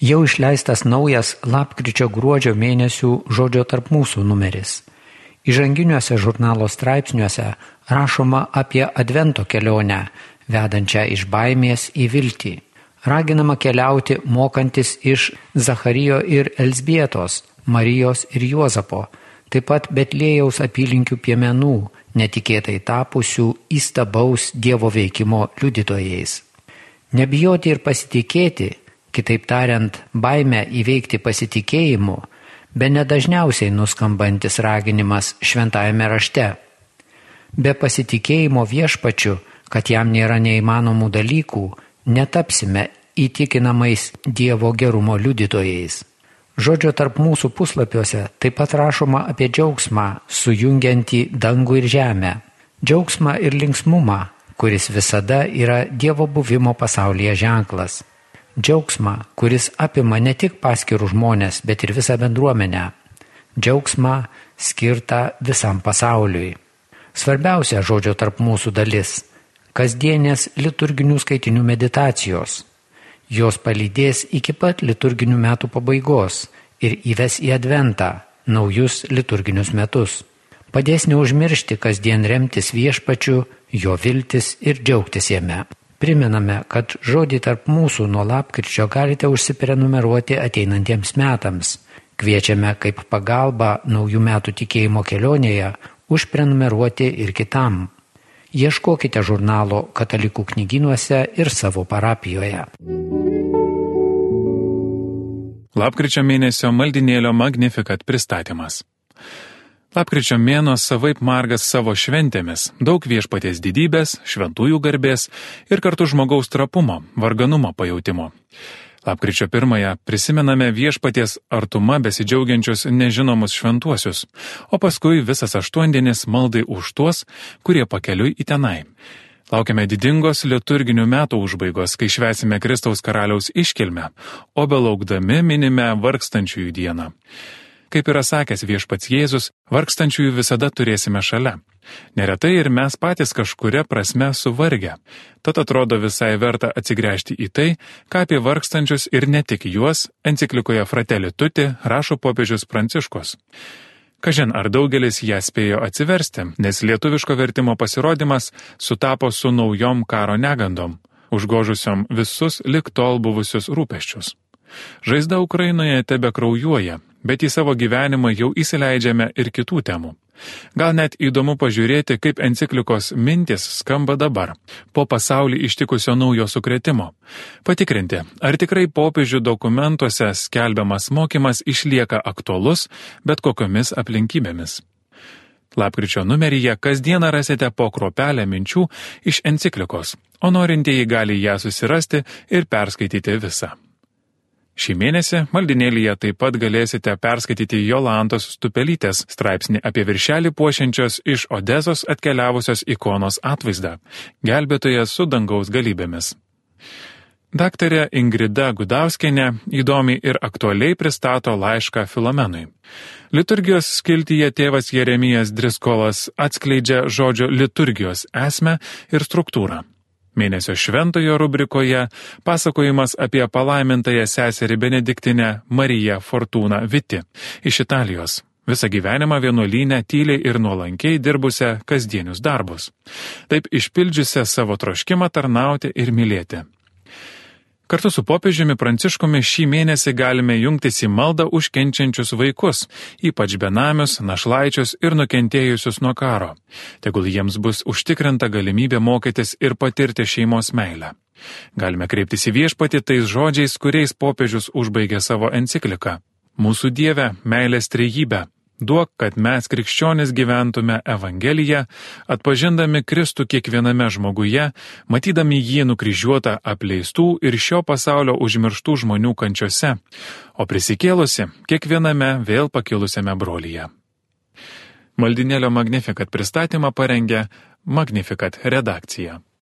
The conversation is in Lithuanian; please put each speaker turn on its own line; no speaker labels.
Jau išleistas naujas lapkričio gruodžio mėnesių žodžio tarp mūsų numeris. Įžanginiuose žurnalo straipsniuose rašoma apie Advento kelionę, vedančią iš baimės į viltį. Raginama keliauti mokantis iš Zacharijo ir Elsbietos, Marijos ir Juozapo, taip pat Betlėjaus apylinkių piemenų, netikėtai tapusių įstabaus Dievo veikimo liudytojais. Nebijoti ir pasitikėti, kitaip tariant, baimę įveikti pasitikėjimu, be nedažniausiai nuskambantis raginimas šventajame rašte. Be pasitikėjimo viešpačiu, kad jam nėra neįmanomų dalykų, netapsime įtikinamais Dievo gerumo liudytojais. Žodžio tarp mūsų puslapiuose taip pat rašoma apie džiaugsmą, sujungiantį dangų ir žemę. Džiaugsmą ir linksmumą, kuris visada yra Dievo buvimo pasaulyje ženklas. Džiaugsmą, kuris apima ne tik paskirų žmonės, bet ir visą bendruomenę. Džiaugsmą skirtą visam pasauliui. Svarbiausia žodžio tarp mūsų dalis - kasdienės liturginių skaitinių meditacijos Jos palydės iki pat liturginių metų pabaigos ir įves į adventą naujus liturginius metus. Padės neužmiršti kasdien remtis viešpačiu, jo viltis ir džiaugtis jame. Priminame, kad žodį tarp mūsų nuo lapkričio galite užsiprenumeruoti ateinantiems metams. Kviečiame kaip pagalba naujų metų tikėjimo kelionėje užprenumeruoti ir kitam. Ieškokite žurnalo katalikų knyginuose ir savo parapijoje.
Lapkričio mėnesio maldinėlio Magnificat pristatymas. Lapkričio mėno savaip margas savo šventėmis, daug viešpaties didybės, šventųjų garbės ir kartu žmogaus trapumo, varganumo pajūtimo. Lapkričio pirmąją prisimename viešpaties artuma besidžiaugiančius nežinomus šventuosius, o paskui visas aštuondienis maldai už tuos, kurie pakeliui į tenai. Laukiame didingos liturginių metų užbaigos, kai švesime Kristaus karaliaus iškilmę, o belaukdami minime vargstančiųjų dieną. Kaip yra sakęs viešpats Jėzus, vargstančiųjų visada turėsime šalia. Neretai ir mes patys kažkuria prasme suvargę. Tad atrodo visai verta atsigręžti į tai, ką apie vargstančius ir ne tik juos enciklikoje Fratelli Tuti rašo popiežius Pranciškus. Kažin ar daugelis ją spėjo atsiversti, nes lietuviško vertimo pasirodymas sutapo su naujom karo negandom, užgožusiom visus lik tol buvusius rūpeščius. Žaizda Ukrainoje tebe kraujuoja, bet į savo gyvenimą jau įsileidžiame ir kitų temų. Gal net įdomu pažiūrėti, kaip enciklikos mintis skamba dabar, po pasaulį ištikusio naujo sukretimo. Patikrinti, ar tikrai popiežių dokumentuose skelbiamas mokymas išlieka aktuolus, bet kokiomis aplinkybėmis. Lapkričio numeryje kasdieną rasite po kropelę minčių iš enciklikos, o norintieji gali ją susirasti ir perskaityti visą. Šį mėnesį maldinėlyje taip pat galėsite perskaityti Jolantos Stupelytės straipsnį apie viršelį puošiančios iš Odezos atkeliavusios ikonos atvaizdą - gelbėtoje su dangaus galybėmis. Daktarė Ingrida Gudauskenė įdomiai ir aktualiai pristato laišką Filomenui. Liturgijos skiltyje tėvas Jeremijas Driskolas atskleidžia žodžio liturgijos esmę ir struktūrą. Mėnesio šventojo rubrikoje pasakojimas apie palaimintąją seserį Benediktinę Mariją Fortūną Viti iš Italijos. Visą gyvenimą vienuolynę tyliai ir nuolankiai dirbusią kasdienius darbus. Taip išpildžiusią savo troškimą tarnauti ir mylėti. Kartu su popiežiumi Pranciškumi šį mėnesį galime jungtis į maldą už kenčiančius vaikus, ypač benamius, našlaičius ir nukentėjusius nuo karo. Tegul jiems bus užtikrinta galimybė mokytis ir patirti šeimos meilę. Galime kreiptis į viešpatį tais žodžiais, kuriais popiežius užbaigė savo encikliką. Mūsų Dieve, meilės trejybę, Duok, kad mes krikščionis gyventume Evangeliją, atpažindami Kristų kiekviename žmoguje, matydami jį nukryžiuotą apleistų ir šio pasaulio užmirštų žmonių kančiose, o prisikėlusi kiekviename vėl pakilusiame brolyje. Maldinėlio Magnificat pristatymą parengė Magnificat redakcija.